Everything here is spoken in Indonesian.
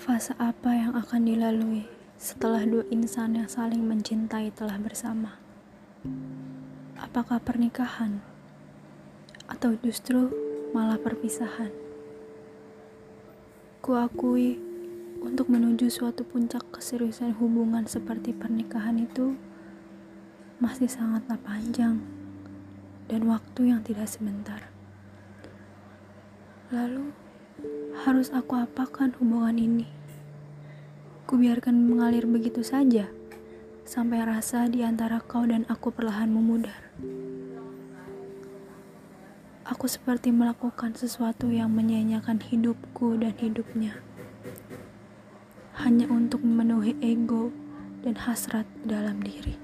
Fase apa yang akan dilalui setelah dua insan yang saling mencintai telah bersama? Apakah pernikahan atau justru malah perpisahan? Kuakui untuk menuju suatu puncak keseriusan hubungan seperti pernikahan itu masih sangatlah panjang dan waktu yang tidak sebentar. Lalu, harus aku apakan hubungan ini? Kubiarkan mengalir begitu saja, sampai rasa di antara kau dan aku perlahan memudar. Aku seperti melakukan sesuatu yang menyanyiakan hidupku dan hidupnya. Hanya untuk memenuhi ego dan hasrat dalam diri.